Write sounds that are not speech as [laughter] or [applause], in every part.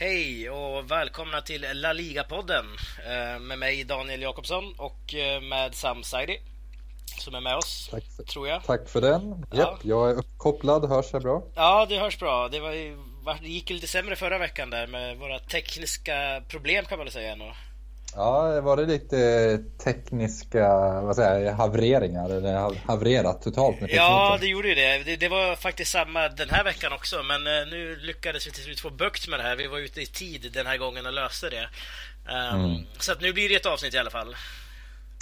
Hej och välkomna till La Liga-podden eh, med mig Daniel Jakobsson och eh, med Sam Saidi som är med oss, tack för, tror jag. Tack för den. Ja. Japp, jag är uppkopplad. Hörs jag bra? Ja, det hörs bra. Det, var, det gick lite sämre förra veckan där med våra tekniska problem kan man väl säga. Ändå. Ja, var det lite tekniska vad säger jag, havereringar? Eller havererat totalt med tekniken? Ja, det gjorde ju det. det. det. var faktiskt samma den här veckan också. Men eh, nu lyckades vi till slut få bukt med det här. Vi var ute i tid den här gången och löste det. Um, mm. Så att nu blir det ett avsnitt i alla fall.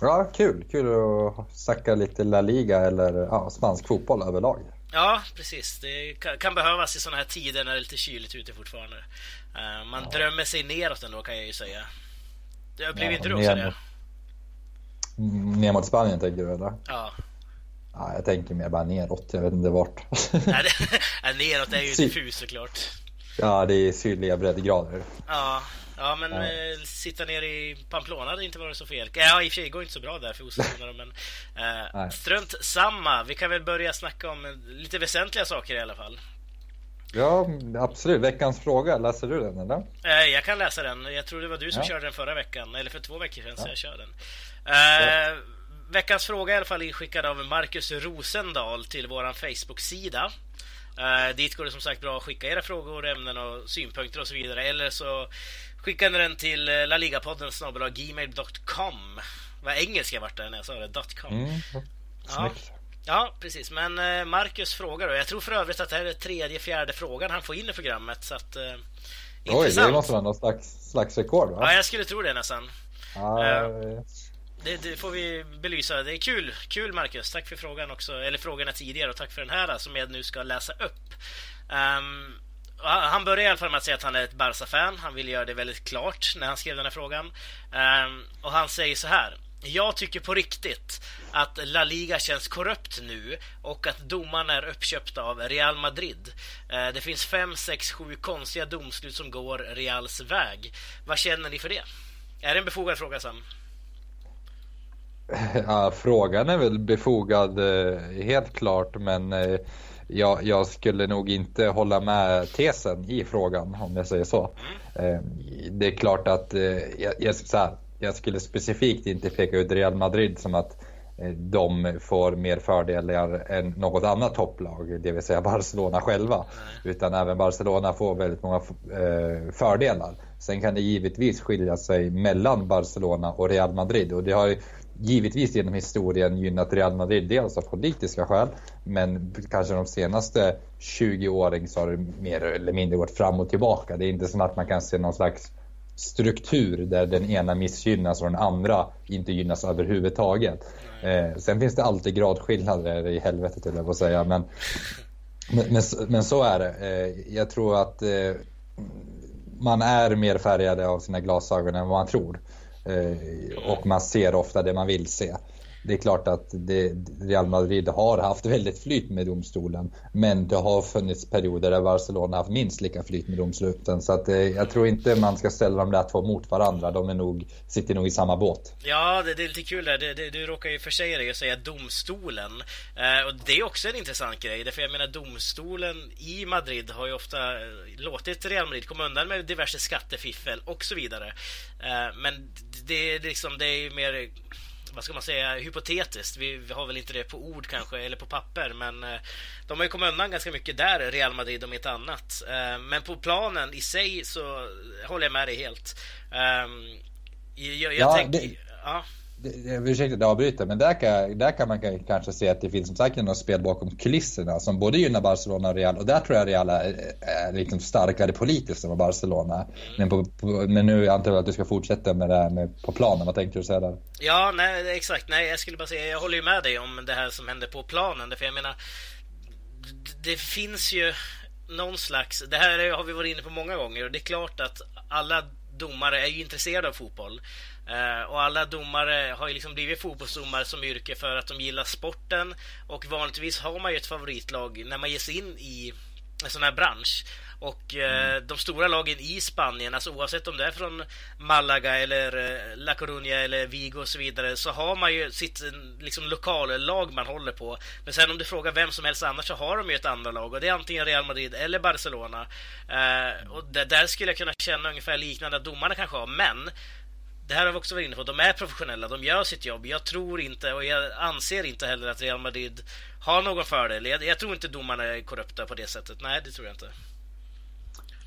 Ja, kul. Kul att snacka lite La Liga eller ja, spansk fotboll överlag. Ja, precis. Det kan behövas i sådana här tider när det är lite kyligt ute fortfarande. Uh, man ja. drömmer sig neråt ändå kan jag ju säga. Det blev ja, inte du också det? Ner mot Spanien tänker du eller? Ja. Ja, jag tänker mer bara neråt, jag vet inte vart. [laughs] Nej, det, [laughs] neråt är ju diffus såklart. Ja, det är sydliga breddgrader. Ja, ja men ja. Eh, sitta nere i Pamplona hade inte varit så fel. Ja, i och för sig går inte så bra där för ostronerna, men eh, strunt samma. Vi kan väl börja snacka om lite väsentliga saker i alla fall. Ja, absolut. Veckans fråga, läser du den eller? Eh, jag kan läsa den. Jag tror det var du som ja. körde den förra veckan, eller för två veckor sedan, ja. så jag kör den. Eh, ja. Veckans fråga är i alla fall inskickad av Marcus Rosendal till vår Facebook-sida. Uh, dit går det som sagt bra att skicka era frågor, ämnen och synpunkter och så vidare. Eller så skickar ni den till laligapodden gmail.com. Vad engelska vart det när jag sa det, .com. Mm. Ja. Ja, precis. Men eh, Marcus frågar då. Jag tror för övrigt att det här är tredje, fjärde frågan han får in i programmet. Så att, eh, Oj, intressant. det måste vara någon slags, slags rekord va? Ja, jag skulle tro det nästan. Ah, eh, det, det, får vi belysa. Det är kul, kul Marcus. Tack för frågan också, eller frågorna tidigare och tack för den här som jag nu ska läsa upp. Um, han börjar i alla fall med att säga att han är ett Barca-fan. Han vill göra det väldigt klart när han skrev den här frågan. Um, och han säger så här. Jag tycker på riktigt att La Liga känns korrupt nu och att domarna är uppköpta av Real Madrid. Eh, det finns fem, sex, sju konstiga domslut som går Reals väg. Vad känner ni för det? Är det en befogad fråga, Sam? [laughs] Ja, frågan är väl befogad eh, helt klart, men eh, jag, jag, skulle nog inte hålla med tesen i frågan om jag säger så. Mm. Det är klart att, jag, jag, så här, jag skulle specifikt inte peka ut Real Madrid som att eh, de får mer fördelar än något annat topplag, det vill säga Barcelona själva. Utan även Barcelona får väldigt många eh, fördelar. Sen kan det givetvis skilja sig mellan Barcelona och Real Madrid och det har givetvis genom historien gynnat Real Madrid dels av politiska skäl men kanske de senaste 20 åren så har det mer eller mindre gått fram och tillbaka. Det är inte som att man kan se någon slags struktur där den ena missgynnas och den andra inte gynnas överhuvudtaget. Eh, sen finns det alltid gradskillnader i helvetet till jag säga. Men, men, men, så är det. Eh, jag tror att eh, man är mer färgade av sina glasögon än vad man tror. Eh, och man ser ofta det man vill se det är klart att det, Real Madrid har haft väldigt flyt med domstolen. Men det har funnits perioder där Barcelona haft minst lika flyt med domsluten. Så att, eh, jag tror inte man ska ställa de där två mot varandra. De är nog, sitter nog i samma båt. Ja, det, det är lite kul där. Det, det, du råkar ju försäga dig och säga domstolen. Eh, och det är också en intressant grej. Därför jag menar domstolen i Madrid har ju ofta eh, låtit Real Madrid komma undan med diverse skattefiffel och så vidare. Eh, men det, det, liksom, det är ju mer vad ska man säga, hypotetiskt. Vi, vi, har väl inte det på ord kanske, eller på papper, men eh, de har ju kommit undan ganska mycket där, Real Madrid, om inte annat. Eh, men på planen i sig så håller jag med dig helt. Eh, jag, jag ja, tänker... Det... Ja ursäkta att jag avbryter, men där kan, där kan man kanske se att det finns som sagt något spel bakom kulisserna som både gynnar Barcelona och Real. Och där tror jag Real är, är liksom starkare politiskt än vad Barcelona är. Men, på, på, men nu antar jag att du ska fortsätta med det här med, på planen. Vad tänkte du säga där? Ja, nej, exakt. Nej, jag skulle bara säga, jag håller ju med dig om det här som händer på planen. För jag menar, det finns ju någon slags... Det här har vi varit inne på många gånger och det är klart att alla domare är ju intresserade av fotboll. Uh, och alla domare har ju liksom blivit fotbollsdomare som yrke för att de gillar sporten och vanligtvis har man ju ett favoritlag när man ger sig in i en sån här bransch. Och eh, mm. de stora lagen i Spanien, alltså oavsett om det är från Malaga eller eh, La Coruña eller Vigo och så vidare, så har man ju sitt liksom, lokallag man håller på. Men sen om du frågar vem som helst annars så har de ju ett andra lag och det är antingen Real Madrid eller Barcelona. Eh, och där, där skulle jag kunna känna ungefär liknande att domarna kanske har, men det här har vi också varit inne på. De är professionella, de gör sitt jobb. Jag tror inte och jag anser inte heller att Real Madrid har någon fördel. Jag, jag tror inte domarna är korrupta på det sättet. Nej, det tror jag inte.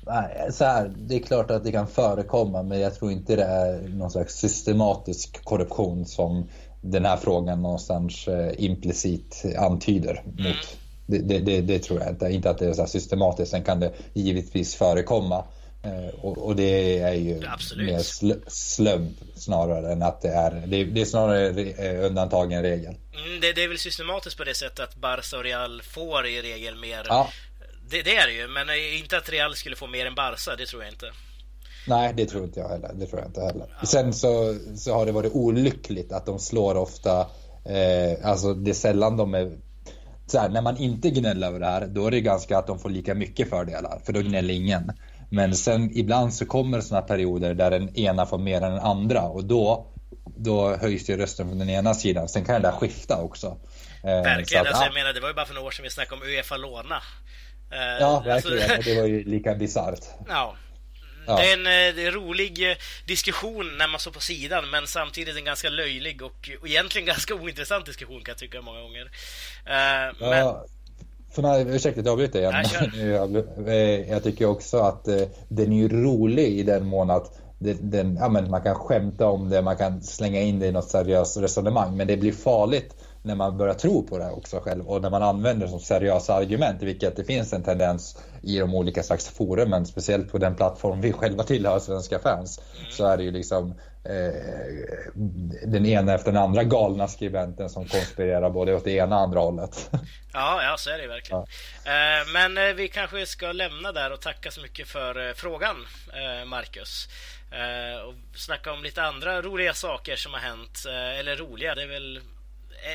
Nej, så här, det är klart att det kan förekomma men jag tror inte det är någon slags systematisk korruption som den här frågan någonstans eh, implicit antyder mot. Mm. Det, det, det, det, tror jag inte. Inte att det är så systematiskt. Sen kan det givetvis förekomma. Eh, och, och, det är ju Absolut. mer sl slump snarare än att det är... Det, det är snarare eh, undantag än regel. Mm, det, det, är väl systematiskt på det sättet att Barca och Real får i regel mer ja. Det, det, är det ju, men inte att Real skulle få mer än Barca, det tror jag inte. Nej, det tror inte jag heller. Det tror jag inte heller. Ja. Sen så, så har det varit olyckligt att de slår ofta, eh, alltså det är sällan de är så här, när man inte gnäller över det här, då är det ganska att de får lika mycket fördelar, för då gnäller ingen. Men sen ibland så kommer sådana perioder där den ena får mer än den andra och då, då höjs ju rösten från den ena sidan. Sen kan det där skifta också. Eh, Verkligen, att, alltså, jag menar det var ju bara för några år sedan vi snackade om Uefa låna. Ja, alltså- verkligen. Alltså... det var ju lika bisarrt. [laughs] Ja. Ja. Det är en, eh, det är en rolig eh, diskussion när man står på sidan men samtidigt en ganska löjlig och, och egentligen [laughs] ganska ointressant diskussion kan jag tycka många gånger. Uh, ja, men... för mig, ursäkta att jag avbryter igen. Nej, [laughs] jag tycker också att den är ju rolig i den mån att den, ja, men man kan skämta om det, man kan slänga in det i något seriöst resonemang men det blir farligt när man börjar tro på det också själv och när man använder det som seriösa argument, vilket det finns en tendens i de olika slags forumen, speciellt på den plattform vi själva tillhör, Svenska fans, så är det ju liksom eh, den ena efter den andra galna skribenten som konspirerar både åt det ena och andra hållet. [laughs] Ja, ja så är det verkligen. Ja. Eh, men eh, vi kanske ska lämna där och tacka så mycket för frågan, eh, Marcus. Och snacka om lite andra roliga saker som har hänt, eller roliga, det är väl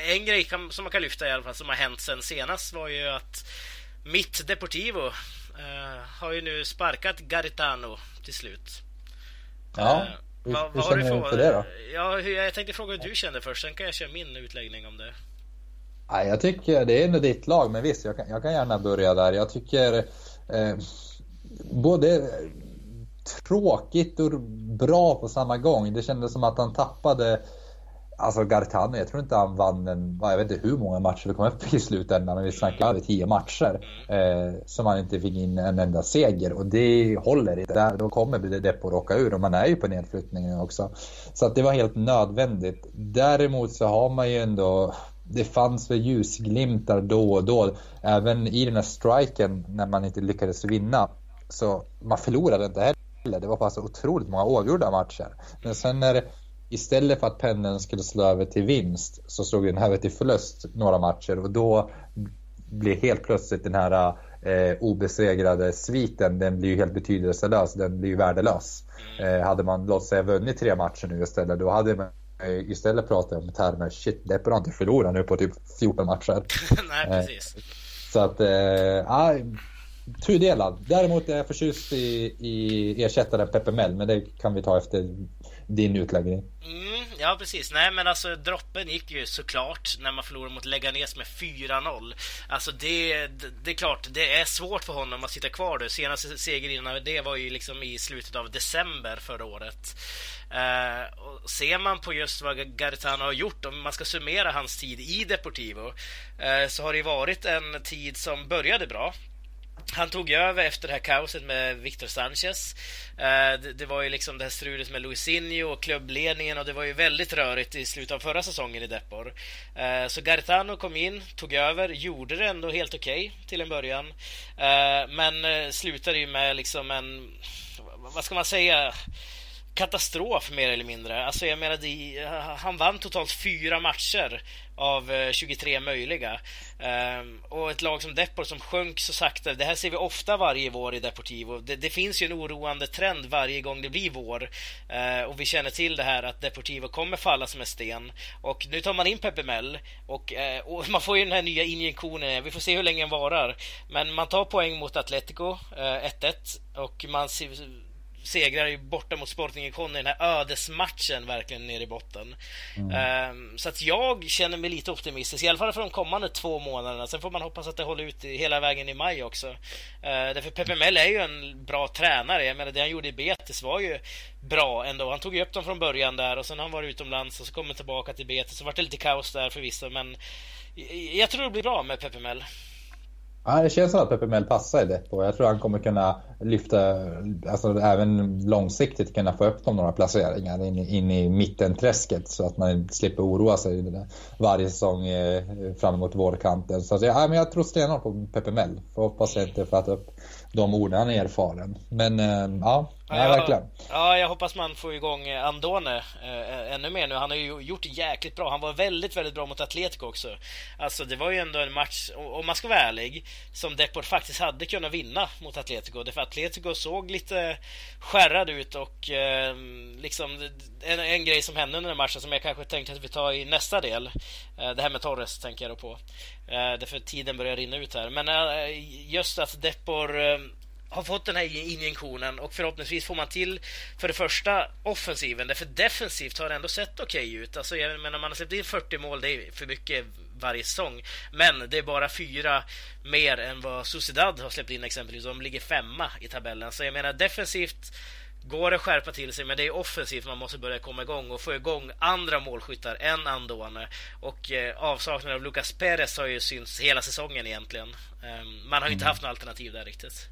en grej kan, som man kan lyfta i alla fall som har hänt sen senast var ju att mitt Deportivo uh, har ju nu sparkat Garitano till slut. Ja, uh, hur, vad, hur känner du för det då? Ja, jag tänkte fråga hur du kände först, sen kan jag köra min utläggning om det. Ja, jag tycker det är ändå ditt lag, men visst, jag kan, jag kan gärna börja där. Jag tycker eh, både tråkigt och bra på samma gång. Det kändes som att han tappade Alltså Gartano, jag tror inte han vann en, jag vet inte hur många matcher vi kom upp i slutändan, men vi snackar över tio matcher eh, som han inte fick in en enda seger och det håller inte. Där, då kommer Depo råka ur och man är ju på nedflyttningen också. Så att det var helt nödvändigt. Däremot så har man ju ändå, det fanns väl ljusglimtar då och då. Även i den här striken när man inte lyckades vinna. Så man förlorade inte heller. Det var bara så otroligt många oavgjorda matcher. Men sen när istället för att pendeln skulle slå över till vinst så slog den över till förlust några matcher och då blir helt plötsligt den här eh, obesegrade sviten, den blir ju helt betydelselös, den blir ju värdelös. Eh, hade man låt säga vunnit tre matcher nu istället, då hade man istället pratat om termer, shit, Deppel har inte förlorat nu på typ 14 matcher. [laughs] Nej, precis. Eh, så att, eh, tudelad. Däremot är jag förtjust i, i ersättaren Peppe Mell, men det kan vi ta efter din utläggning. Mm, ja, precis. Nej, men alltså droppen gick ju såklart när man förlorade mot Leganes med 4-0. Alltså det, det, det, är klart, det är svårt för honom att sitta kvar där. Senaste seger innan det var ju liksom i slutet av december förra året. Uh, och ser man på just vad Garitano har gjort, om man ska summera hans tid i Deportivo, uh, så har det varit en tid som började bra. Han tog över efter det här kaoset med Victor Sanchez. Eh, det var ju liksom det här strulet med Luisinho och klubbledningen och det var ju väldigt rörigt i slutet av förra säsongen i Depor. Eh, så Garitano kom in, tog över, gjorde det ändå helt okej okay till en början. Eh, men slutade ju med liksom en, vad ska man säga? Katastrof mer eller mindre. Alltså jag menar, de, han vann totalt fyra matcher av eh, 23 möjliga. Um, och ett lag som Depor som sjönk så sakta. Det här ser vi ofta varje vår i Deportivo. Det, det finns ju en oroande trend varje gång det blir vår. Uh, och vi känner till det här att Deportivo kommer falla som en sten. Och nu tar man in Pepe Mel och, uh, och man får ju den här nya injektionen. Vi får se hur länge den varar. Men man tar poäng mot Atletico, eh, 1-1. och man ser segrar ju borta mot Sporting Icon i den här ödesmatchen verkligen nere i botten. Mm. Um, så att jag känner mig lite optimistisk, i alla fall för de kommande två månaderna. Sen får man hoppas att det håller ut hela vägen i maj också. Uh, därför Pepe Mel är ju en bra tränare. Jag menar, det han gjorde i Betis var ju bra ändå. Han tog ju upp dem från början där och sen har han varit utomlands och så kommer tillbaka till Betis. Så vart det lite kaos där förvisso, men jag tror det blir bra med Pepe Mel. Ja, det känns som att Pepe Mel passar i det. Och jag tror han kommer kunna lyfta, alltså även långsiktigt kunna få upp dem några placeringar in, in i mittenträsket så att man slipper oroa sig varje säsong eh, fram emot vårkanten. Så ja, men jag tror stenhårt på Pepe Mel. Får hoppas jag inte för att upp de orden. Han är erfaren. Men eh, ja, ja, ja, verkligen. Ja, jag hoppas man får igång Andone äh, ännu mer nu. Han har ju gjort jäkligt bra. Han var väldigt, väldigt bra mot Atletico också. Alltså, det var ju ändå en match, om man ska vara ärlig, som Deport faktiskt hade kunnat vinna mot Atletico. Därför Atletico såg lite skärrad ut och äh, liksom en, en grej som hände under den matchen som jag kanske tänkte att vi tar i nästa del. det här med Torres tänker jag då på. därför tiden börjar rinna ut här. Men just att Depor har fått den här injektionen och förhoppningsvis får man till för det första offensiven. Därför defensivt har det ändå sett okej okay ut. Alltså, jag menar, man har släppt in 40 mål, det är för mycket varje säsong. Men det är bara fyra mer än vad Sociedad har släppt in exempelvis. De ligger femma i tabellen. Så jag menar defensivt går det skärpa till sig, men det är offensivt man måste börja komma igång och få igång andra målskyttar än Andone. Och eh, avsaknaden av Lucas Perez har ju synts hela säsongen egentligen. Um, man har ju inte mm. haft något alternativ där riktigt.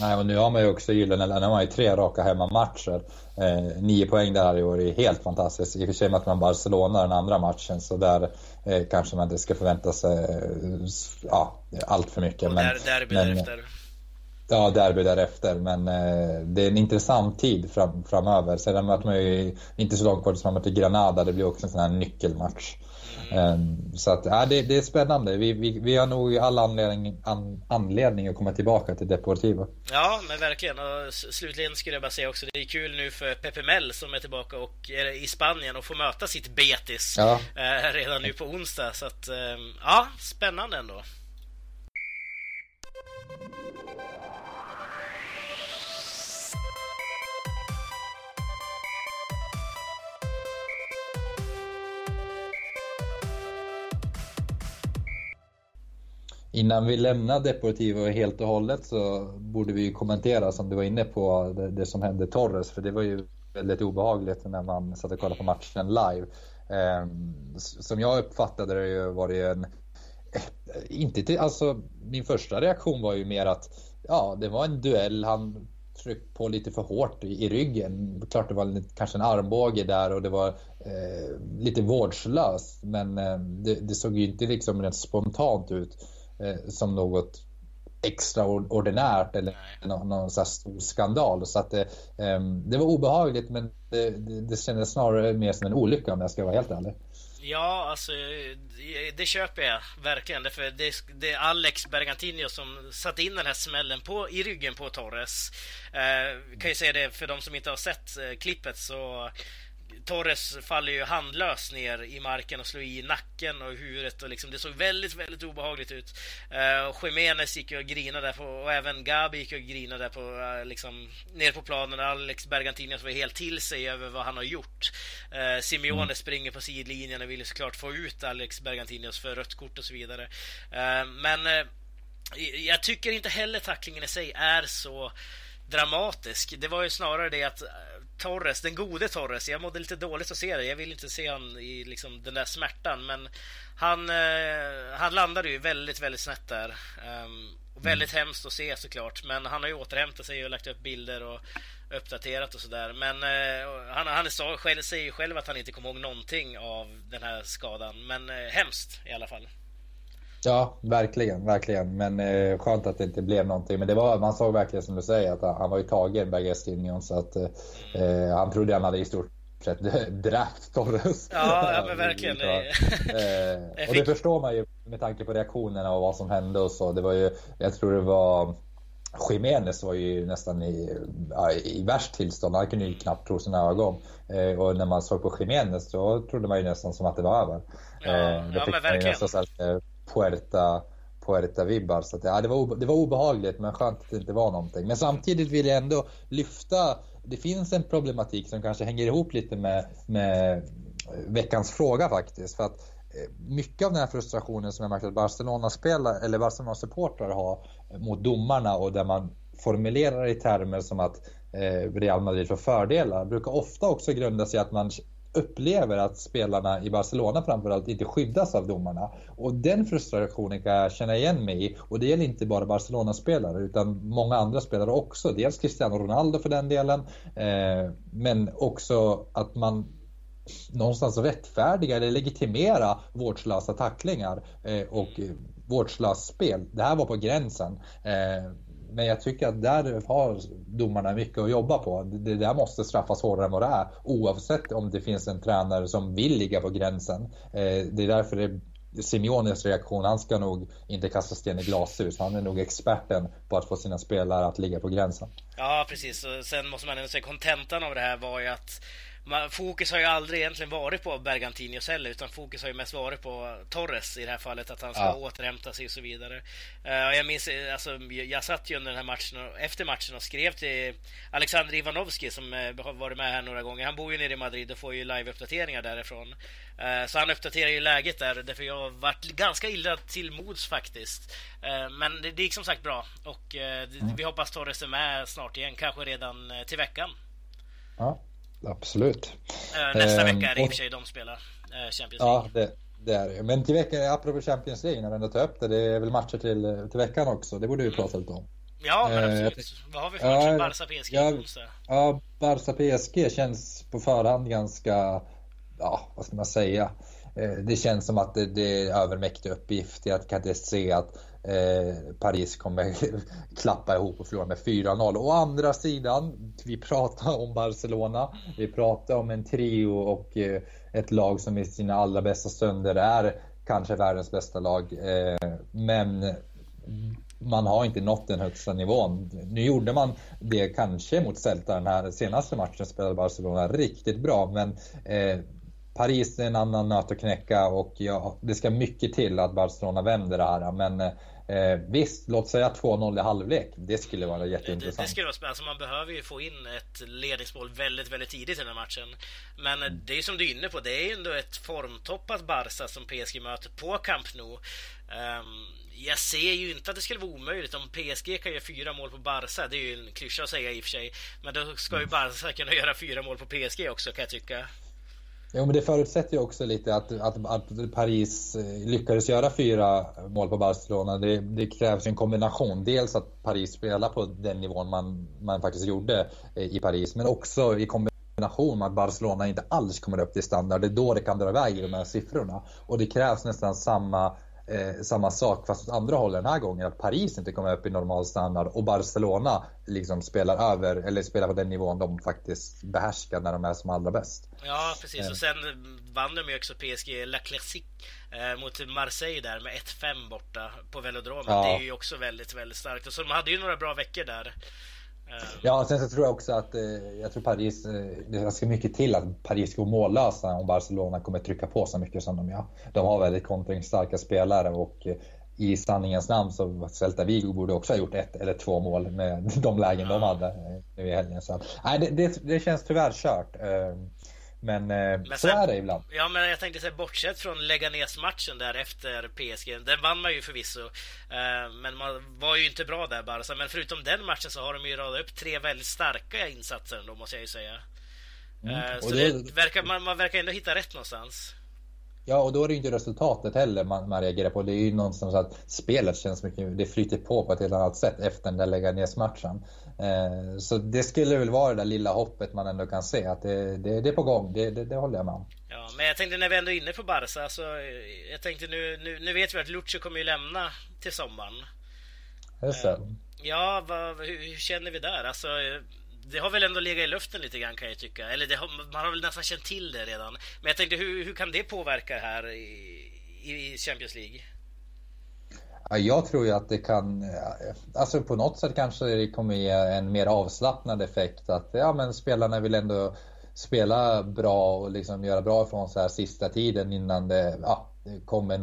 Nej, och nu har man ju också gyllene, nu har man ju tre raka hemmamatcher. Eh, nio poäng där i år är helt fantastiskt. I och för sig möter man Barcelona den andra matchen så där eh, kanske man inte ska förvänta sig eh, ja, allt för mycket. Och men, där, derby men, därefter. Ja, derby därefter. Men eh, det är en intressant tid fram, framöver. Sedan möter man ju inte så långt kvar tills man möter Granada. Det blir också en sån här nyckelmatch. Mm. Så att, ja, det, det, är spännande. Vi, vi, vi har nog all anledning, an, anledning att komma tillbaka till Deportivo. Ja, men verkligen. Och slutligen skulle jag bara säga också, det är kul nu för Pepe Mel som är tillbaka och är i Spanien och får möta sitt Betis ja. eh, redan nu på onsdag. Så att, eh, ja, spännande ändå. Innan vi lämnar Deportivo helt och hållet så borde vi kommentera som du var inne på det, det, som hände Torres för det var ju väldigt obehagligt när man satt och kollade på matchen live. Eh, som jag uppfattade det var det ju en eh, inte till, alltså min första reaktion var ju mer att ja, det var en duell. Han tryckte på lite för hårt i, i ryggen. Klart det var en, kanske en armbåge där och det var eh, lite vårdslöst. Men eh, det, det, såg ju inte liksom rent spontant ut eh, som något extraordinärt eller någon, någon så stor skandal. Så att det, eh, ehm, det var obehagligt men det, det, det kändes snarare mer som en olycka om jag ska vara helt ärlig. Ja, alltså det köper jag verkligen. För det, det är Alex Bergantino som satte in den här smällen på, i ryggen på Torres. Eh, kan ju säga det för de som inte har sett eh, klippet så Torres faller ju handlös ner i marken och slår i nacken och huvudet och liksom det såg väldigt, väldigt obehagligt ut. Uh, och Jiménez gick och grinade på, och även Gabi gick och grinade på, uh, liksom, ner på planen. Alex Bergantinos var helt till sig över vad han har gjort. Uh, Simeone mm. springer på sidlinjen och vill såklart få ut Alex Bergantinos för rött kort och så vidare. Men jag tycker inte heller tacklingen i sig är så dramatisk. Det var ju snarare det att Torres, den gode Torres. Jag mådde lite dåligt att se det. Jag vill inte se han i liksom den där smärtan. Men han, eh, han landade ju väldigt, väldigt snett där. Um, och väldigt mm. hemskt att se såklart. Men han har ju återhämtat sig och lagt upp bilder och uppdaterat och sådär. Men eh, han, han sa, själv, säger ju själv att han inte kommer ihåg någonting av den här skadan. Men eh, hemskt i alla fall. Ja, verkligen, verkligen. Men eh, skönt att det inte blev någonting. Men det var, man såg verkligen som du säger att han var ju tagen, Bergestinion, så att eh, han trodde han hade i stort sett [laughs] dräpt Torres. Ja, ja men [laughs] verkligen. eh, [laughs] och det förstår man ju med tanke på reaktionerna och vad som hände och så. Det var ju, jag tror det var Jiménez var ju nästan i, ja, i värst tillstånd. Han kunde ju knappt tro sina ögon. Eh, och när man såg på Jiménez så trodde man ju nästan som att det var över. Ja, eh, det ja men verkligen. Puerta, Puerta vibbar. Så att, ja, det, var, det var obehagligt men skönt att det inte var någonting. Men samtidigt vill jag ändå lyfta, det finns en problematik som kanske hänger ihop lite med, med veckans fråga faktiskt. För att eh, mycket av den här frustrationen som jag märkt att Barcelona spelar eller Barcelona supportrar har eh, mot domarna och där man formulerar i termer som att eh, Real Madrid får fördelar brukar ofta också grunda sig att man upplever att spelarna i Barcelona framförallt inte skyddas av domarna. Och den frustrationen kan jag känna igen mig i. Och det gäller inte bara Barcelona-spelare utan många andra spelare också. Dels Cristiano Ronaldo för den delen. Eh, men också att man någonstans rättfärdiga eller legitimera vårdslösa tacklingar eh, och vårdslöst spel. Det här var på gränsen. Eh, men jag tycker att där har domarna mycket att jobba på. Det där måste straffas hårdare än vad det är. Oavsett om det finns en tränare som vill ligga på gränsen. Eh, det är därför det Simeones reaktion, han ska nog inte kasta sten i glashus. Han är nog experten på att få sina spelare att ligga på gränsen. Ja, precis. Och sen måste man ändå säga kontentan av det här var ju att man, fokus har ju aldrig egentligen varit på Bergantinos heller, utan fokus har ju mest varit på Torres i det här fallet, att han ska ja. återhämta sig och så vidare. Uh, jag minns, alltså, jag satt ju under den här matchen, och, efter matchen och skrev till Alexander Ivanovski som uh, har varit med här några gånger. Han bor ju nere i Madrid och får ju live-uppdateringar därifrån. Uh, så han uppdaterar ju läget där, därför jag har varit ganska illa till mods faktiskt. men det, det gick som sagt bra och mm. vi hoppas Torres är med snart igen, kanske redan till veckan. Ja absolut. Eh, nästa vecka är det i och för sig de spelar eh, Champions League. Ja, det, det är det. Men till veckan, apropå Champions League, när vi ändå tar upp det, det är väl matcher till, till veckan också. Det borde vi prata lite om. Ja, men eh, absolut. Eh, Vad har vi för matcher? Ja, Barca PSG ja, ja, Barca PSG känns på förhand ganska, ja, vad ska man säga? Det känns som att det, det är övermäktig uppgift. Jag kan inte se att Eh, Paris kommer [laughs] klappa ihop och förlora med 4-0. Å andra sidan, vi pratar om Barcelona. Vi pratar om en trio och eh, ett lag som i sina allra bästa stunder är kanske världens bästa lag. Eh, men man har inte nått den högsta nivån. Nu gjorde man det kanske mot Celta den här senaste matchen spelade Barcelona riktigt bra men eh, Paris är en annan nöt att knäcka och ja, det ska mycket till att Barcelona vänder det här. Men eh, eh, visst, låt säga 2-0 i halvlek. Det skulle vara jätteintressant. Det, det skulle vara spännande. Alltså man behöver ju få in ett ledningsmål väldigt, väldigt tidigt i den här matchen. Men mm. det är som du är inne på, det är ju ändå ett formtoppat Barca som PSG möter på Camp Nou. Um, jag ser ju inte att det skulle vara omöjligt om PSG kan göra fyra mål på Barca. Det är ju en klyscha att säga i och för sig. Men då ska ju mm. Barca kunna göra fyra mål på PSG också kan jag tycka. Jo, men det förutsätter ju också lite att, att, att, Paris eh, lyckades göra fyra mål på Barcelona. Det, det, krävs en kombination. Dels att Paris spelar på den nivån man, man faktiskt gjorde eh, i Paris, men också i kombination med att Barcelona inte alls kommer upp till standard. Det är då det kan dra iväg i de här siffrorna. Och det krävs nästan samma eh, samma sak fast åt andra hållet den här gången. Att Paris inte kommer upp i normal standard och Barcelona liksom spelar över, eller spelar på den nivån de faktiskt behärskar när de är som allra bäst. Ja precis eh. och sen vann de ju också PSG La Classique eh, mot Marseille där med 1-5 borta på velodromen. Ja. Det är ju också väldigt, väldigt starkt. Och så de hade ju några bra veckor där. Ja, sen så tror jag också att eh, jag tror Paris, eh, det ska mycket till att Paris går mållösa om Barcelona kommer trycka på så mycket som de gör. De har väldigt kontringsstarka spelare och eh, i sanningens namn så Celta Vigo borde också ha gjort ett eller två mål med [laughs] de lägen de hade nu i helgen. Så, nej, det, det, det känns tyvärr kört. Men, eh, men så är det ibland. Ja, men jag tänkte säga bortsett från lägga matchen där efter PSG. Den vann man ju förvisso. Eh, men man var ju inte bra där bara. Men förutom den matchen så har de ju radat upp tre väldigt starka insatser ändå, måste jag ju säga. Mm. Eh, så det... det verkar, man, man verkar ändå hitta rätt någonstans. Ja, och då är det ju inte resultatet heller man, man reagerar på. Det är ju någonstans att spelet känns mycket, det flyter på på ett helt annat sätt efter den där lägga ner matchen. Eh, så det skulle väl vara det där lilla hoppet man ändå kan se att det, det, det är på gång. Det, det, det, håller jag med om. Ja, men jag tänkte när vi ändå är inne på Barca, alltså, jag tänkte nu, nu, nu vet vi att Lucio kommer ju lämna till sommaren. Just det. Eh, ja, vad, hur, hur, känner vi där? Alltså, det har väl ändå legat i luften lite grann kan jag tycka. Eller har, man har väl nästan känt till det redan. Men jag tänkte hur, hur kan det påverka här i, i Champions League? Ja, jag tror ju att det kan, alltså på något sätt kanske det kommer ge en mer avslappnad effekt. Att ja, men spelarna vill ändå spela bra och liksom göra bra från så här sista tiden innan det, ja, kommer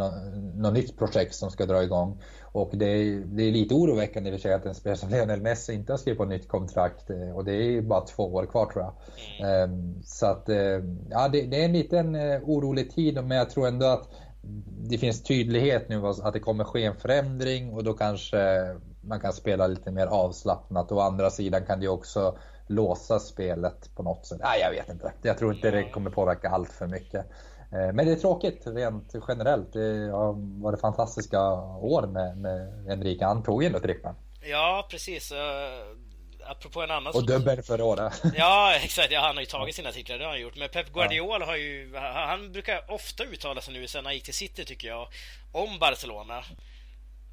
något nytt projekt som ska dra igång. Och det är, det är lite oroväckande i och för sig att en spelare som Lionel Messi inte har skrivit på nytt kontrakt eh, och det är bara två år kvar tror jag. Mm. Ehm, så att eh, ja, det, det, är en liten eh, orolig tid men jag tror ändå att det finns tydlighet nu att det kommer ske en förändring och då kanske man kan spela lite mer avslappnat. Å andra sidan kan det också låsa spelet på något sätt. Nej, jag vet inte. Jag tror inte det kommer påverka allt för mycket. Eh, men det är tråkigt rent generellt. Det har varit fantastiska år med, med Enrique. Han tog ju ändå trippen. Ja, precis. Apropå en annan Och dubbel förra året. [laughs] Ja, exakt. Ja, han har ju tagit sina titlar, det har han gjort. Men Pep Guardiola har ju... Han brukar ofta uttala sig nu sen han gick till City, tycker jag, om Barcelona.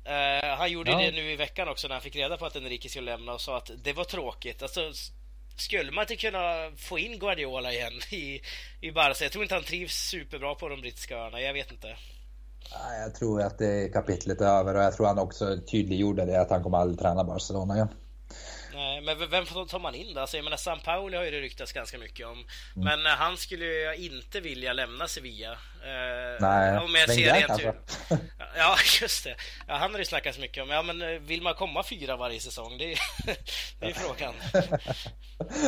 Uh, han gjorde ja. det nu i veckan också när han fick reda på att Enrique skulle lämna och sa att det var tråkigt. Alltså, skulle man inte kunna få in Guardiola igen i, i Barca? Jag tror inte han trivs superbra på de brittiska öarna, jag vet inte. Jag tror att det kapitlet är över och jag tror han också tydliggjorde det att han kommer aldrig träna Barcelona igen. Nej, men vem tar man in då? Alltså, jag menar, San Pauli har ju det ryktats ganska mycket om. Mm. Men eh, han skulle ju inte vilja lämna Sevilla. Eh, Nej, om jag ser rent kanske. Ja, [laughs] just det. Ja, han har det snackats mycket om. Ja, men eh, vill man komma fyra varje säsong? Det är, [laughs] det är frågan.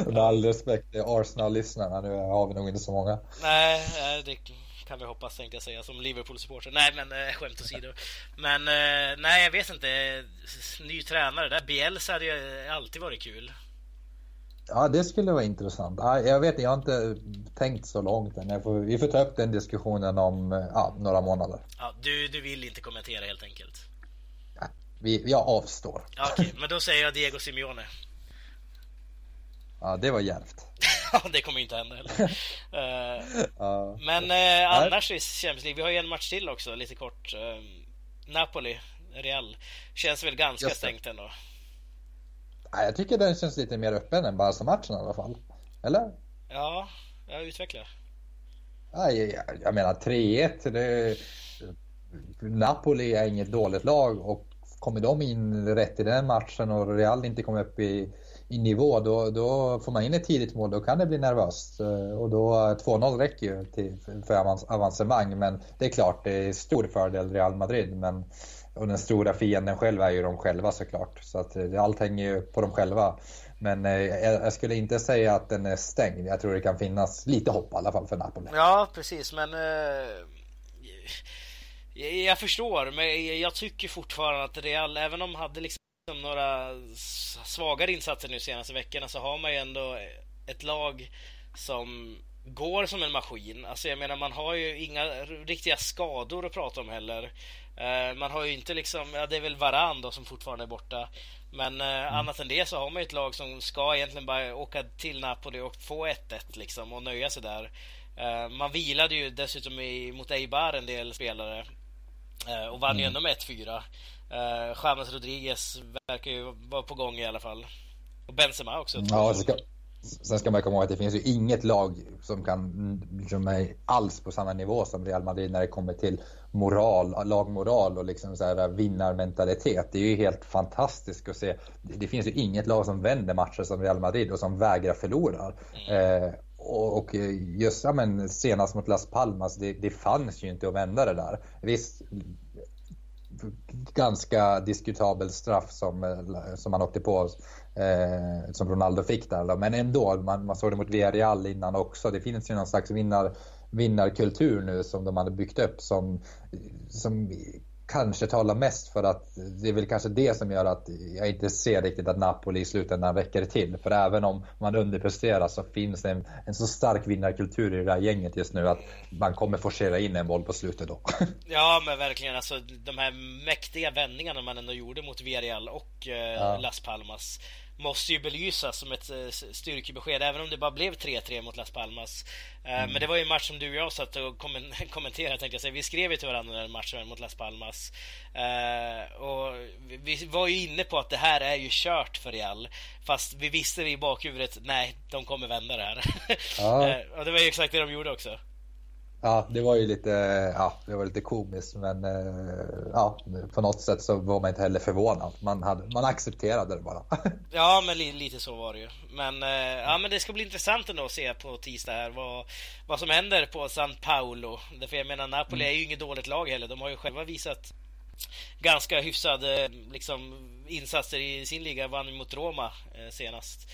[laughs] Med all respekt till Arsenal-lyssnarna, nu har vi nog inte så många. Nej, det kan vi hoppas tänkte jag säga som Liverpool-supporter. Nej men äh, skämt åsido. Men äh, nej jag vet inte. Ny tränare där. Bielsa hade ju alltid varit kul. Ja det skulle vara intressant. Jag vet jag har inte tänkt så långt än. Får, vi får ta upp den diskussionen om ja, några månader. Ja, du, du vill inte kommentera helt enkelt? Ja, vi, jag avstår. Okej, okay, men då säger jag Diego Simeone. Ja, det var djärvt. [laughs] Ja, det kommer inte hända heller. [laughs] uh, men uh, annars i Champions League, vi har ju en match till också, lite kort. Uh, Napoli, Real. Känns väl ganska stängt ändå. Jag tycker den känns lite mer öppen än Barca-matchen i alla fall. Eller? Ja, jag utvecklar. Ja, jag, jag menar 3-1, det... Napoli är inget dåligt lag och kommer de in rätt i den matchen och Real inte kommer upp i i nivå, då, då får man in ett tidigt mål, då kan det bli nervöst. Eh, och då 2-0 räcker ju till, för avancemang. Men det är klart, det är stor fördel Real Madrid. Men, och den stora fienden själv är ju de själva såklart. Så att eh, allt hänger ju på dem själva. Men eh, jag skulle inte säga att den är stängd. Jag tror det kan finnas lite hopp i alla fall för Napoli. Ja, precis. Men eh, jag förstår, men jag tycker fortfarande att Real, även om de hade liksom några svagare insatser nu senaste veckorna så har man ju ändå ett lag som går som en maskin. Alltså jag menar man har ju inga riktiga skador att prata om heller. Uh, man har ju inte liksom, ja det är väl Varan då som fortfarande är borta. Men uh, mm. annat än det så har man ju ett lag som ska egentligen bara åka till Napoli och få 1-1 liksom och nöja sig där. Uh, man vilade ju dessutom i, mot Eibar en del spelare och vann mm. ju ändå med 1-4. Uh, James Rodriguez verkar ju vara på gång i alla fall. Och Benzema också. Ja, ska, sen ska man komma ihåg att det finns ju inget lag som kan liksom är alls på samma nivå som Real Madrid när det kommer till moral, lagmoral och liksom så här vinnarmentalitet. Det är ju helt fantastiskt att se. Det finns ju inget lag som vänder matcher som Real Madrid och som vägrar förlora. Mm. Eh, och, just ja, men, senast mot Las Palmas, det, det fanns ju inte att vända det där. Visst, ganska diskutabel straff som, som han åkte på. Eh, som Ronaldo fick där. Men ändå, man, man såg det mot Villarreal innan också. Det finns ju någon slags vinnar, vinnarkultur nu som de hade byggt upp som, som kanske talar mest för att det är väl kanske det som gör att jag inte ser riktigt att Napoli i slutändan räcker till. För även om man underpresterar så finns det en, en så stark vinnarkultur i det här gänget just nu att man kommer forcera in en boll på slutet då. [laughs] Ja men verkligen alltså de här mäktiga vändningarna man ändå gjorde mot Villarreal och eh, ja. Las Palmas måste ju belysas som ett eh, styrkebesked, även om det bara blev 3-3 mot Las Palmas. Eh, mm. Men det var ju en match som du och jag satt och [laughs] kommenterade, tänkte jag säga. Vi skrev ju till varandra den matchen mot Las Palmas. Eh, och vi var ju inne på att det här är ju kört för Real. Fast vi visste i bakhuvudet, nej, de kommer vända det här. [laughs] Ja. och det var ju exakt det de gjorde också. Ja, det var ju lite, ja, det var lite komiskt men eh, ja, på något sätt så var man inte heller förvånad. Man, hade, man accepterade det bara. [laughs] Ja, men li, lite så var det ju. Men, eh, ja, men det ska bli intressant ändå att se på tisdag här vad, vad som händer på San Paolo. För jag menar, Napoli mm. är ju inget dåligt lag heller. De har ju själva visat ganska hyfsade liksom, insatser i sin liga. Vann mot Roma senast.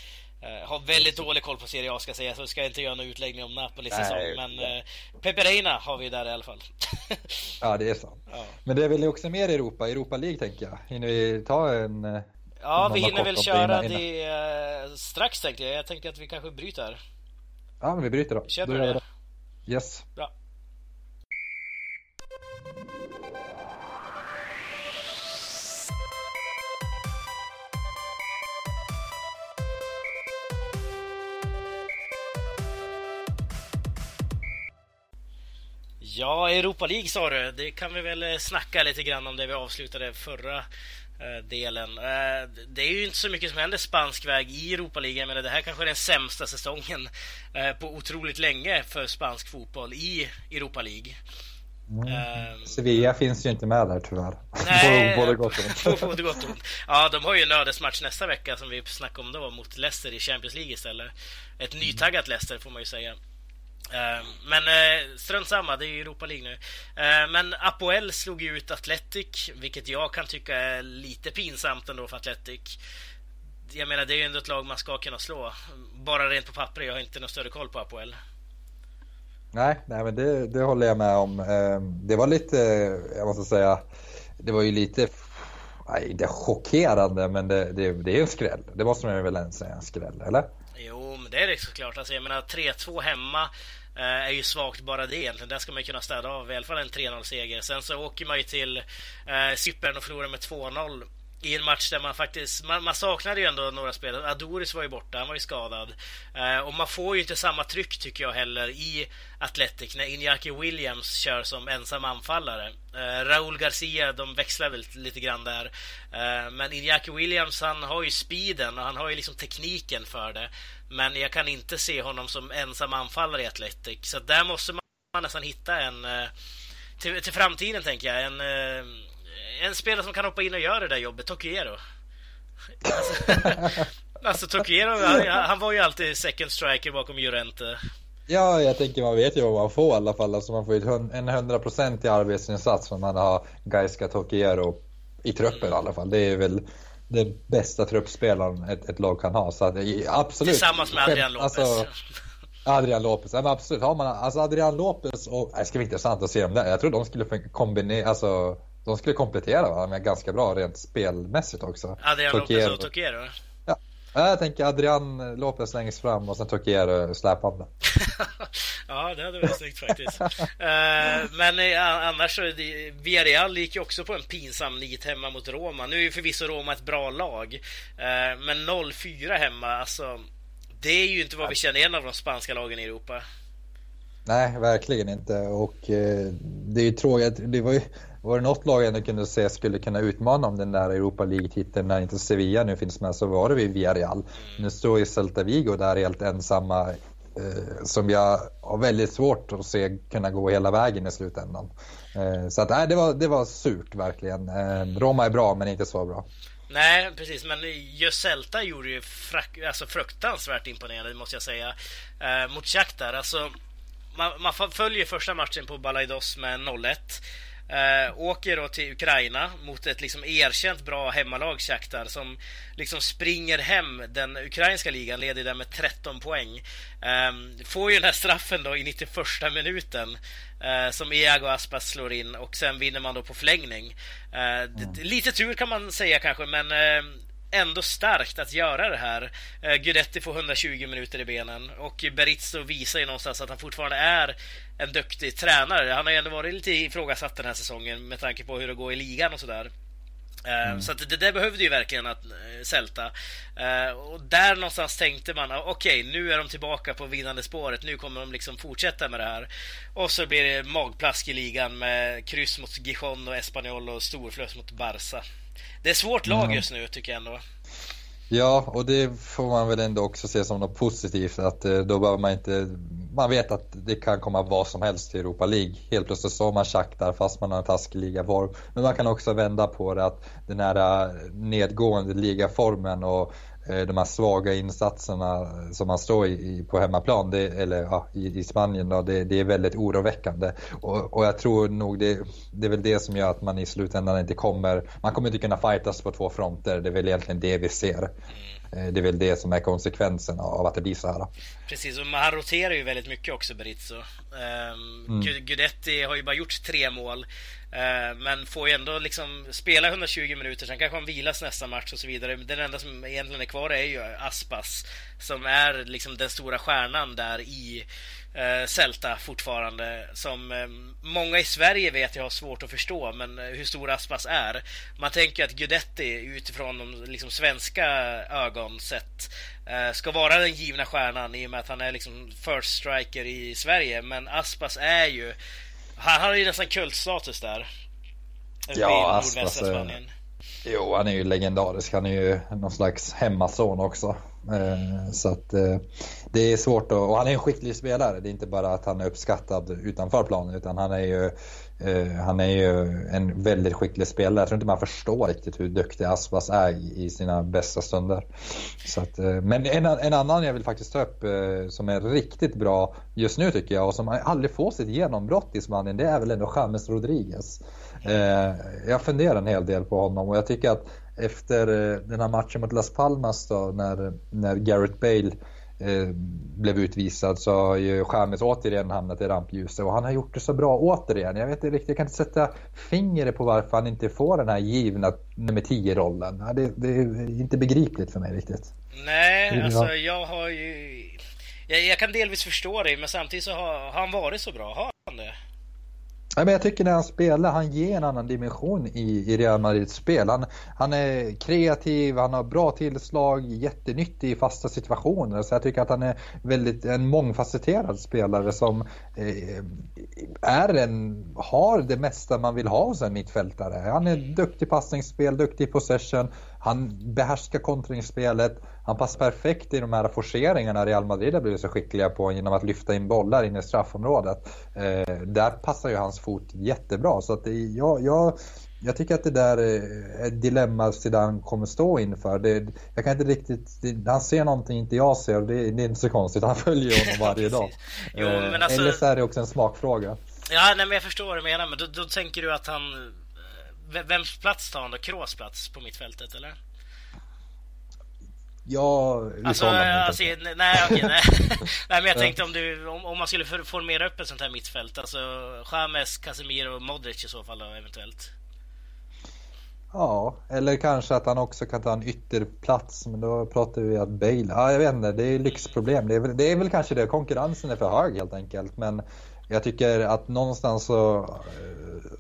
Uh, har väldigt dålig koll på Serie A ska jag säga, så ska jag inte göra någon utläggning om Napoli säsong. Men uh, Peperina har vi där i alla fall. [laughs] ja, det är sant. Ja. Men det är väl också mer Europa, Europa League tänker jag. Hinner vi ta en... Uh, ja, vi hinner väl köra det, innan. det strax tänkte jag. Jag tänkte att vi kanske bryter. Ja, men vi bryter då. Kör du det? Yes. Bra. Ja, Europa League sa du. Det kan vi väl eh, snacka lite grann om det vi avslutade förra eh, delen. Eh, det är ju inte så mycket som händer spansk väg i Europa League. Men det här kanske är den sämsta säsongen på otroligt länge för spansk fotboll i Europa League. Mm. Sevilla finns ju inte med där tyvärr. Nej, [laughs] både gott och ont. [laughs] gott ont. Ja, de har ju en ödesmatch nästa vecka som vi snackade om då mot Leicester i Champions League istället. Ett nytaggat Leicester får man ju säga. Eh, men eh, strunt samma, det är ju Europa League nu. Eh, men Apoel slog ju ut Atletic, vilket jag kan tycka är lite pinsamt ändå för Atletic. Jag menar, det är ju ändå ett lag man ska kunna slå. Bara rent på papper, jag har inte någon större koll på Apoel. Nej, nej men det, det håller jag med om. Det var lite, jag måste säga, det var ju lite, nej, inte chockerande, men det, det, det är en skräll. Det måste man väl säga, en skräll, eller? Det är det såklart. Alltså, jag menar 3-2 hemma eh, är ju svagt bara det egentligen. Där ska man kunna städa av i alla fall en 3-0-seger. Sen så åker man ju till eh, Cypern och förlorar med 2-0 i en match där man faktiskt, man, man saknade ju ändå några spelare. Adoris var ju borta, han var ju skadad. Eh, och man får ju inte samma tryck tycker jag heller i Athletic när Inyaki Williams kör som ensam anfallare. Eh, Raúl Garcia, de växlar väl lite grann där. Eh, men Inyaki Williams, han har ju speeden och han har ju liksom tekniken för det. Men jag kan inte se honom som ensam anfallare i Athletic. Så där måste man nästan hitta en... Eh, till, till framtiden tänker jag. En eh, en spelare som kan hoppa in och göra det där jobbet, Tokiero. Alltså, [laughs] alltså Tokiero, han, han, var ju alltid second striker bakom Jurente. Ja, jag tänker man vet ju vad man får i alla fall. Alltså man får ju en hundraprocentig arbetsinsats om man har Gaiska Tokiero i truppen i alla fall. Det är väl den bästa truppspelaren ett, ett lag kan ha. Så att, absolut. Tillsammans med Adrian Lopez. Alltså, Adrian Lopez, ja, men absolut. Har man, alltså Adrian Lopez och, det ska bli intressant att se dem där. Jag tror de skulle kombinera, alltså de skulle komplettera varandra ganska bra rent spelmässigt också. Adrian Tokero. Lopez och Tokiero? Ja. Jag tänker Adrian Lopez längst fram och sen Tokiero släpande. [laughs] ja, det hade varit snyggt faktiskt. uh, men uh, annars så, Villarreal gick ju också på en pinsam nit hemma mot Roma. Nu är ju förvisso Roma ett bra lag, uh, men 0-4 hemma, alltså det är ju inte vad vi känner igen av de spanska lagen i Europa. Nej, verkligen inte. Och det är ju tråkigt. Det var ju var det något lag jag ändå kunde se skulle kunna utmana om den där Europa League-titeln när inte Sevilla nu finns med så var det vid Villarreal. Nu står ju Celta Vigo där helt ensamma eh, som jag har väldigt svårt att se kunna gå hela vägen i slutändan. Eh, så att, nej, det, var, det var surt verkligen. Eh, Roma är bra men inte så bra. Nej, precis. Men just Celta gjorde ju frak alltså fruktansvärt imponerande, måste jag säga, eh, mot Shakhtar. Alltså, man, man följer första matchen på Balaidos med 0-1. Uh, åker då till Ukraina mot ett liksom erkänt bra hemmalag Shakhtar som liksom springer hem den ukrainska ligan, leder där med 13 poäng. Um, får ju den här straffen då i 91 minuten uh, som Iago Aspas slår in och sen vinner man då på förlängning. Uh, mm. Lite tur kan man säga kanske, men ändå starkt att göra det här. Eh, Guidetti får 120 minuter i benen och Berizzo visar ju någonstans att han fortfarande är en duktig tränare. Han har ju ändå varit lite ifrågasatt den här säsongen med tanke på hur det går i ligan och sådär. Eh, mm. Så det där behövde ju verkligen att eh, Celta. Och där någonstans tänkte man, okej, okay, nu är de tillbaka på vinnande spåret. Nu kommer de liksom fortsätta med det här. Och så blir det magplask i ligan med kryss mot Gijon och Espanyol och storflös mot Barca. Det är svårt lag mm. just nu tycker jag ändå. Ja, och det får man väl ändå också se som något positivt att eh, då behöver man inte man vet att det kan komma vad som helst till Europa League. Helt plötsligt så har man Shakhtar fast man har en taskig ligaform. Men man kan också vända på det att den här äh, nedgående ligaformen och de här svaga insatserna som man står i, på hemmaplan, det, eller ja, i, i, Spanien, då, det, det, är väldigt oroväckande. Och, och jag tror nog det, det, är väl det som gör att man i slutändan inte kommer, man kommer inte kunna fightas på två fronter. Det är väl egentligen det vi ser. Mm. Eh, det är väl det som är konsekvensen av att det blir så här. Precis, och han roterar ju väldigt mycket också Berizzo. Um, mm. Gudetti har ju bara gjort tre mål. Eh, men får ju ändå liksom spela 120 minuter, sen kanske han vilas nästa match och så vidare. Den enda som egentligen är kvar är ju Aspas som är liksom den stora stjärnan där i eh, Celta fortfarande. Som eh, många i Sverige vet jag har svårt att förstå, men eh, hur stor Aspas är. Man tänker att Gudetti utifrån de liksom, svenska ögon sett eh, ska vara den givna stjärnan i och med att han är liksom first striker i Sverige. Men Aspas är ju han har ju nästan kultstatus där. Ja, Aspas är... Jo, han är ju legendarisk. Han är ju någon slags hemmason också. Eh, så att eh, det är svårt att, och han är en skicklig spelare. Det är inte bara att han är uppskattad utanför planen utan han är ju Eh, han är ju en väldigt skicklig spelare. Jag tror inte man förstår riktigt hur duktig Aspas är i sina bästa stunder. Så att, eh, men en, en, annan jag vill faktiskt ta upp eh, som är riktigt bra just nu tycker jag och som aldrig får sitt genombrott i Spanien det är väl ändå James Rodriguez. Jag funderar en hel del på honom och jag tycker att efter den här matchen mot Las Palmas då när, när Garrett Bale Eh, blev utvisad så har ju Chamez återigen hamnat i rampljuset och han har gjort det så bra återigen. Jag vet inte riktigt, jag kan inte sätta fingret på varför han inte får den här givna nummer 10-rollen. Det, det, är inte begripligt för mig riktigt. Nej, alltså jag har ju... Jag, jag kan delvis förstå det, men samtidigt så har, har han varit så bra. Har han det? Nej, men jag tycker när han spelar, han ger en annan dimension i, i Real Madrids spel. Han, han är kreativ, han har bra tillslag, jättenyttig i fasta situationer. Så jag tycker att han är väldigt en mångfacetterad spelare som eh, är en, har det mesta man vill ha hos en mittfältare. Han är duktig passningsspel, duktig possession, han behärskar kontringsspelet. Han passar perfekt i de här forceringarna Real Madrid har blivit så skickliga på genom att lyfta in bollar in i straffområdet. Eh, där passar ju hans fot jättebra. Så att det, jag, jag, jag tycker att det där är ett dilemma Zidane kommer stå inför. Det, jag kan inte riktigt, det, han ser någonting inte jag ser och det, det är inte så konstigt. Han följer honom varje [laughs] dag. jo, men alltså... Eller så är det också en smakfråga. Ja, nej, men jag förstår vad du menar. Men då, då tänker du att han Vems plats tar han då? Kroos plats på mittfältet eller? Ja, alltså, alltså nej, okej, nej. [laughs] nej, men jag tänkte om, du, om, om man skulle formera upp ett sånt här mittfält, alltså James, Casemiro och Modric i så fall då, eventuellt. Ja, eller kanske att han också kan ta en ytterplats, men då pratar vi att Bale, ja jag vet inte, det är lyxproblem. Det är, det är väl kanske det, konkurrensen är för hög helt enkelt, men jag tycker att någonstans så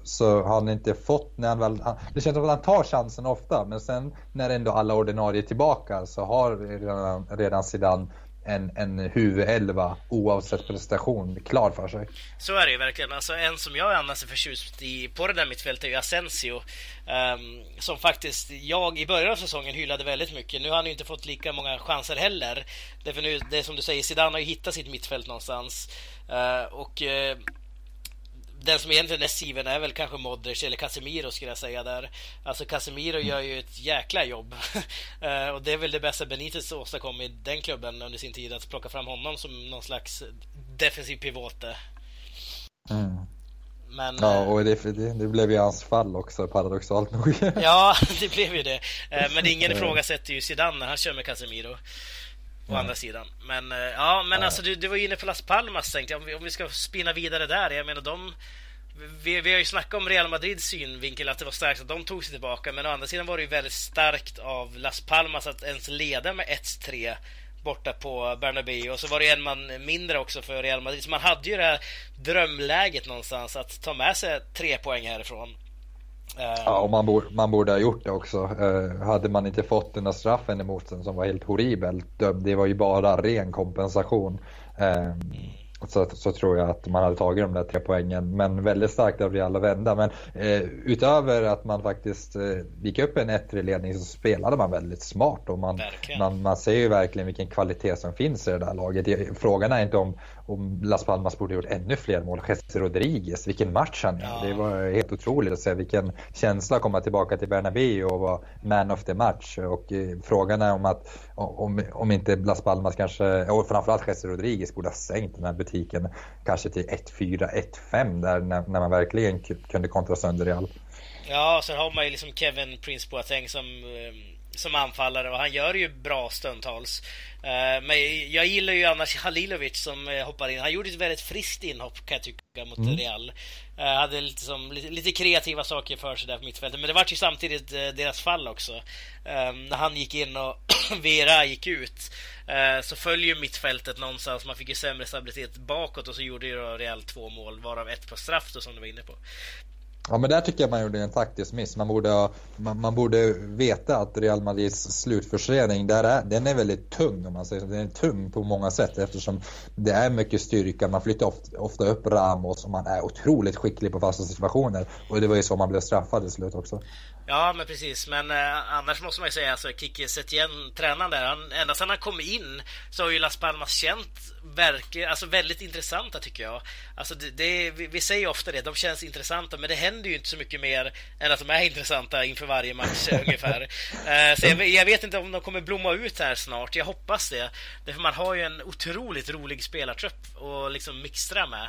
så har han inte fått, när han väl, det känns som att han tar chansen ofta men sen när ändå alla ordinarie är tillbaka så har redan, redan Zidane en, en huvudelva oavsett prestation klar för sig. Så är det ju verkligen. Alltså, en som jag annars är förtjust i på det där mittfältet är ju Asensio. Um, som faktiskt jag i början av säsongen hyllade väldigt mycket. Nu har han ju inte fått lika många chanser heller. Därför nu, det är som du säger, Zidane har ju hittat sitt mittfält någonstans. Uh, och uh, den som egentligen är Steven är väl kanske Modric eller Casemiro skulle jag säga där. Alltså Casemiro gör ju ett jäkla jobb. [laughs] Eh, och det är väl det bästa Benitez åstadkom i den klubben under sin tid, att plocka fram honom som någon slags defensiv pivote. Mm. Men, ja, och det, det, det, blev ju hans fall också paradoxalt nog. [laughs] ja, det blev ju det. Men ingen ifrågasätter ju Zidane när han kör med Casemiro. Å mm. andra sidan. Men ja, men ja. alltså du, du var inne på Las Palmas tänkte jag. Om vi, om vi ska spinna vidare där. Jag menar de vi, vi har ju snackat om Real Madrids synvinkel, att det var starkt att de tog sig tillbaka. Men å andra sidan var det ju väldigt starkt av Las Palmas att ens leda med 1-3 borta på Bernabéu och så var det en man mindre också för Real Madrid. Så man hade ju det här drömläget någonstans att ta med sig tre poäng härifrån. Ja, och man borde, man borde ha gjort det också. Uh, hade man inte fått den där straffen emot sig som var helt horribelt Det var ju bara ren kompensation. Mm så, så tror jag att man hade tagit de där tre poängen. Men väldigt starkt av Real att vända. Men eh, utöver att man faktiskt eh, gick upp en 1 ledning så spelade man väldigt smart. Och man, man, man ser ju verkligen vilken kvalitet som finns i det där laget. Frågan är inte om, om Las Palmas borde gjort ännu fler mål. Jesse Rodriguez, vilken match han ja. Det var helt otroligt att se vilken känsla att komma tillbaka till Bernabéu och vara man of the match. Och eh, frågan är om att om, om inte Las Palmas kanske, och framförallt Jesse Rodriguez borde ha sänkt den här butiken kanske till 1-4, 1-5 där när, när, man verkligen kunde kontra sönder Real. Ja, sen har man ju liksom Kevin Prince Boateng som um som anfallare och han gör ju bra stundtals. Eh, men jag gillar ju annars Halilovic som eh, hoppar in. Han gjorde ett väldigt friskt inhopp kan jag tycka mot mm. Real. Uh, hade lite, som, lite, lite, kreativa saker för sig där på mittfältet. Men det var ju samtidigt deras fall också. när han gick in och [clears throat] Vera gick ut så följer mittfältet någonstans. Man fick ju sämre stabilitet bakåt och så gjorde ju Real två mål varav ett på straff då, som du var inne på. Ja men där tycker jag man gjorde en taktisk miss. Man borde, man, man borde veta att Real Madrids slutförsening, där är, den är väldigt tung om man säger så. Den är tung på många sätt eftersom det är mycket styrka. Man flyttar ofta, ofta upp Ramos och man är otroligt skicklig på fasta situationer. Och det var ju så man blev straffad i slut också. Ja, men precis. Men eh, annars måste man ju säga, alltså Kiki Setien, tränaren där, han, ända sedan han kom in så har ju Las Palmas känt verkligen, alltså väldigt intressanta tycker jag. Alltså det, det vi, vi, säger ofta det, de känns intressanta, men det händer ju inte så mycket mer än att de är [laughs] intressanta inför varje match [laughs] ungefär. Eh, så jag, jag, vet inte om de kommer blomma ut här snart, jag hoppas det. Därför man har ju en otroligt rolig spelartrupp att liksom mixtra med.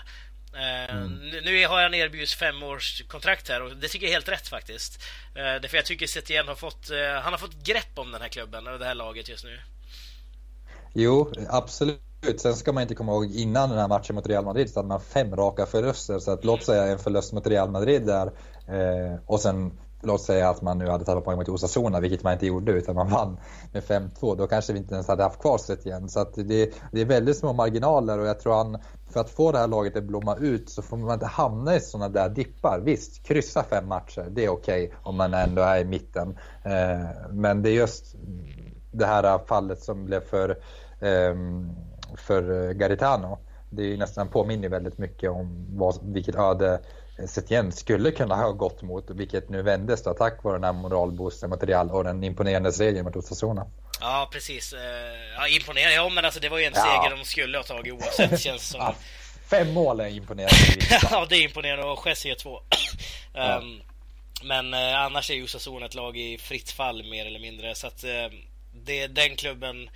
Eh, mm. Nu har han erbjudits fem års kontrakt här och det tycker jag är helt rätt faktiskt. Uh, därför jag tycker Setien har fått, uh, han har fått grepp om den här klubben och det här laget just nu. Jo, absolut. Sen ska man inte komma ihåg innan den här matchen mot Real Madrid så hade man fem raka förluster. Så att låt säga en förlust mot Real Madrid där eh, och sen låt säga att man nu hade tappat poäng mot Osasuna, vilket man inte gjorde, utan man vann med 5-2. Då kanske vi inte ens hade haft kvar igen. Så att det, det är väldigt små marginaler och jag tror han, för att få det här laget att blomma ut så får man inte hamna i sådana där dippar. Visst, kryssa fem matcher, det är okej okay om man ändå är i mitten. Eh, men det är just det här fallet som blev för, ehm, för Garitano. Det är nästan påminner väldigt mycket om vad, vilket öde Setien skulle kunna ha gått mot, vilket nu vändes då, tack vare den här moralboosten mot Real och den imponerande segern mot Osasuna. Ja, precis. Eh, ja, imponerande. Ja, men alltså det var ju en ja. seger de skulle ha tagit oavsett, [laughs] känns som. Ja, fem mål är imponerande. [laughs] ja, det är imponerande och Jesse gör två. [clears throat] Ja. Um, men eh, annars är ju Osasuna ett lag i fritt fall mer eller mindre, så att eh, det, den klubben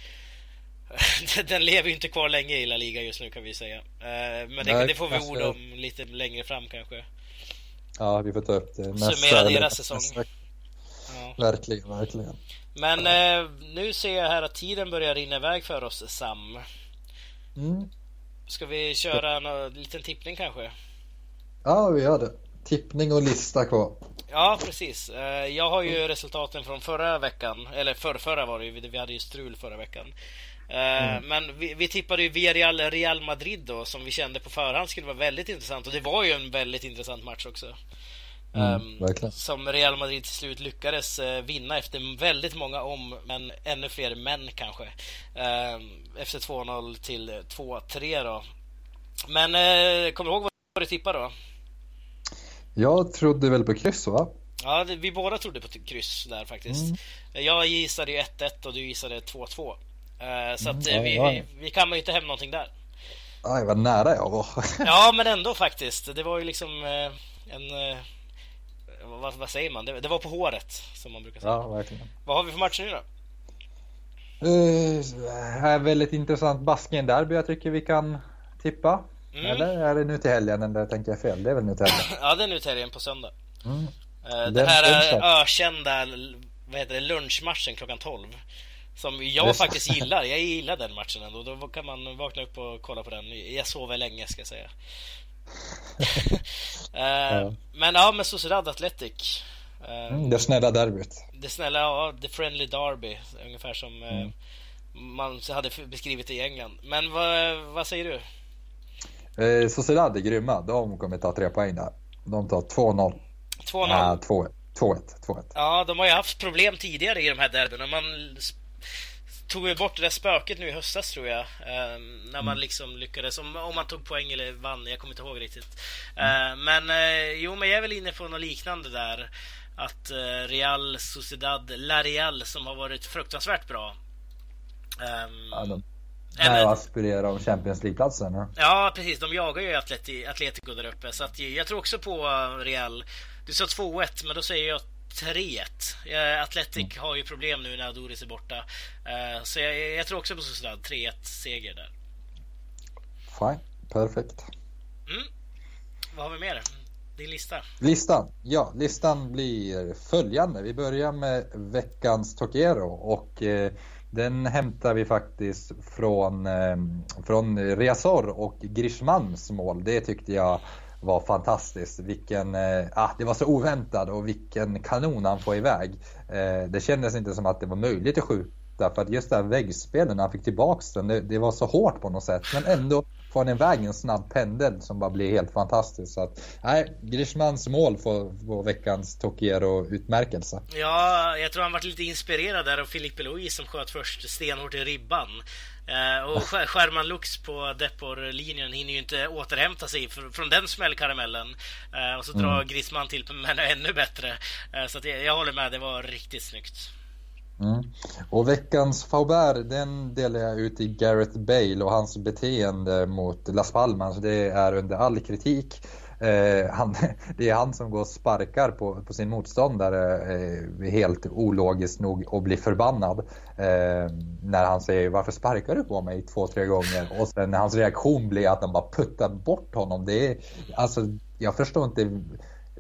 [laughs] den lever ju inte kvar länge i La Liga just nu kan vi säga. Eh, men det, Nej, det får vi ord om lite längre fram kanske. Ja, vi får ta upp det nästa Summera deras säsong. Ja. Verkligen, verkligen. Men eh, nu ser jag här att tiden börjar rinna iväg för oss, Sam. Mm. Ska vi köra en liten tippning kanske? Ja, vi gör det. Tippning och lista kvar. Ja, precis. Eh, jag har ju resultaten från förra veckan, eller förra, förra var det ju, vi hade ju strul förra veckan. Eh, mm. Men vi, vi tippade ju Villarreal Real Madrid då, som vi kände på förhand skulle vara väldigt intressant. Och det var ju en väldigt intressant match också. Mm, um, som Real Madrid till slut lyckades uh, vinna efter väldigt många om, men ännu fler män kanske. Uh, efter 2-0 till 2-3 då. Men uh, kommer du ihåg vad du tippade då? Jag trodde väl på kryss va? Ja, vi båda trodde på kryss där faktiskt. Mm. Jag gissade ju 1-1 och du gissade 2-2. Eh, så att mm, vi, vi, vi kammar ju inte hem någonting där. Aj, vad nära jag var. [laughs] ja, men ändå faktiskt. Det var ju liksom eh, en... Vad, vad säger man? Det, det, var på håret, som man brukar säga. Ja, verkligen. Vad har vi för matcher nu då? Uh, här väldigt intressant Baskien-derby jag tycker vi kan tippa. Mm. Eller är det nu till helgen eller tänker jag fel? Det är väl nu till helgen? [clears throat] ja, det är nu till helgen på söndag. Mm. Uh, det här är ökända vad heter det, lunchmatchen klockan 12. Som jag faktiskt gillar. Jag gillar den matchen ändå. Då kan man vakna upp och kolla på den. Jag sover länge ska jag säga. uh, [laughs] ja. Men ja, med Sociedad Athletic. Uh, mm, det snälla derbyt. Det snälla, ja, the friendly derby. Ungefär som mm. man hade beskrivit det i England. Men vad, vad säger du? Eh, Sociedad är grymma. De kommer ta tre poäng där. De tar 2-0. 2-0? Ja, 2-1. Ja, de har ju haft problem tidigare i de här derbyna. Man tog ju bort det där spöket nu i höstas tror jag. Eh, när man mm. liksom lyckades, om, om, man tog poäng eller vann, jag kommer inte ihåg riktigt. Mm. Eh, men eh, jo, men jag är väl inne på något liknande där. Att eh, Real Sociedad, La Real som har varit fruktansvärt bra. Ehm, ja, de när och aspirerar om Champions League-platsen. Ja, precis. De jagar ju Atleti, Atletico där uppe. Så att jag tror också på Real. Du sa 2-1, men då säger jag 3-1. Atletic mm. har ju problem nu när Adoris är borta. Eh, så jag, jag tror också på Sociedad. 3-1 seger där. Fine, perfekt. Mm. Vad har vi mer? Din lista? Listan? Ja, listan blir följande. Vi börjar med veckans Tokero och eh, den hämtar vi faktiskt från, eh, från Reasor och Grishmans mål. Det tyckte jag var fantastiskt. Vilken, eh, ah, det var så oväntat och vilken kanon han får iväg. Eh, det kändes inte som att det var möjligt att skjuta för att just det här väggspelet när han fick tillbaks den, det, det, var så hårt på något sätt. Men ändå får han iväg en snabb pendel som bara blir helt fantastisk. Så att, nej, Grishmans mål får, får veckans Tokiero-utmärkelse. Ja, jag tror han varit lite inspirerad där av Philippe Louis som sköt först stenhårt i ribban. Eh, och Sherman Lux på Depor-linjen hinner ju inte återhämta sig från den smällkaramellen. Eh, och så drar mm. Grisman till men ännu bättre. Eh, så jag, jag håller med, det var riktigt snyggt. Mm. Och veckans Faubert den delar jag ut i Gareth Bale och hans beteende mot Las Palmas. Det är under all kritik. Eh, han, [laughs] det är han som går och sparkar på, på sin motståndare eh, helt ologiskt nog och blir förbannad. Eh, när han säger varför sparkar du på mig två, tre gånger? Och sen hans reaktion blir att han bara puttar bort honom. Det är, alltså, jag förstår inte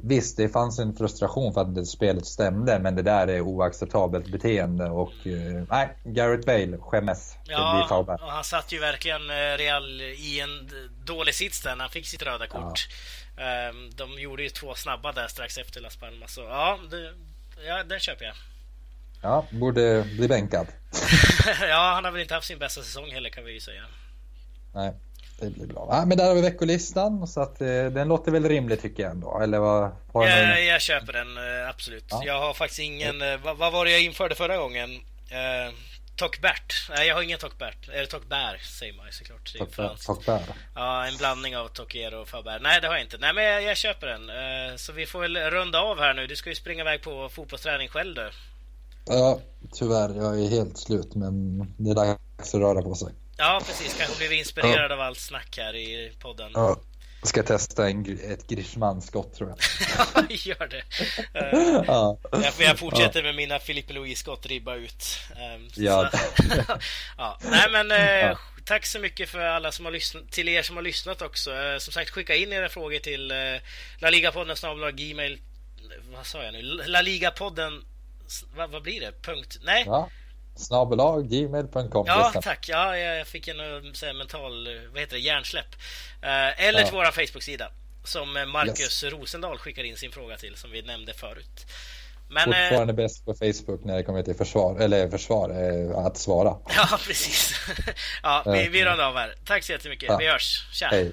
Visst, det fanns en frustration för att spelet stämde, men det där är oacceptabelt beteende och eh, nej, Garrett Bale skämmes. Ja, och han satt ju verkligen eh, Real i en dålig sits där när han fick sitt röda kort. Ja. Ehm, de gjorde ju två snabba där strax efter Las Palmas, så ja, det, ja den köper jag. Ja, borde bli bänkad. [laughs] ja, han har väl inte haft sin bästa säsong heller kan vi ju säga. Nej. Det blir bra. Ja, men där har vi veckolistan så att eh, den låter väl rimlig tycker jag ändå. Eller vad? Jag, jag köper den eh, absolut. Ja. Jag har faktiskt ingen. Eh, vad, vad, var det jag införde förra gången? Eh, Tokbert. Nej, jag har ingen Tokbert. Eller Tokbär säger man såklart. Tokbär. Ja, en blandning av Tokiero och Faber. Nej, det har jag inte. Nej, men jag, jag köper den. Så vi får väl runda av här nu. Du ska ju springa iväg på fotbollsträning själv du. Ja, tyvärr. Jag är helt slut, men det är dags att röra på sig. Ja, precis. Kanske blir vi inspirerade ja. av allt snack här i podden. Ja. Jag ska testa en, ett Grishman-skott tror jag. [laughs] ja, gör det. Uh, ja. Jag, jag fortsätter med mina Philippe Louis-skott, ribba ut. Um, ja. [laughs] ja. Nej, men uh, tack så mycket för alla som har lyssnat, till er som har lyssnat också. Uh, som sagt, skicka in era frågor till uh, La Liga-podden gmail... Vad sa jag nu? La Liga-podden... Vad, vad blir det? Punkt... Nej. Ja snabbelag gmail.com. Ja, tack. Ja, jag fick en här, mental, vad heter det, hjärnsläpp. Eh, eller till ja. vår Facebook-sida som Marcus yes. Rosendal skickar in sin fråga till som vi nämnde förut. Men, Fortfarande eh, bäst på Facebook när det kommer till försvar, eller försvar, eh, att svara. [laughs] Ja, precis. [laughs] ja, vi, vi rundar av här. Tack så jättemycket. Ja. Vi hörs. Tja! Hej.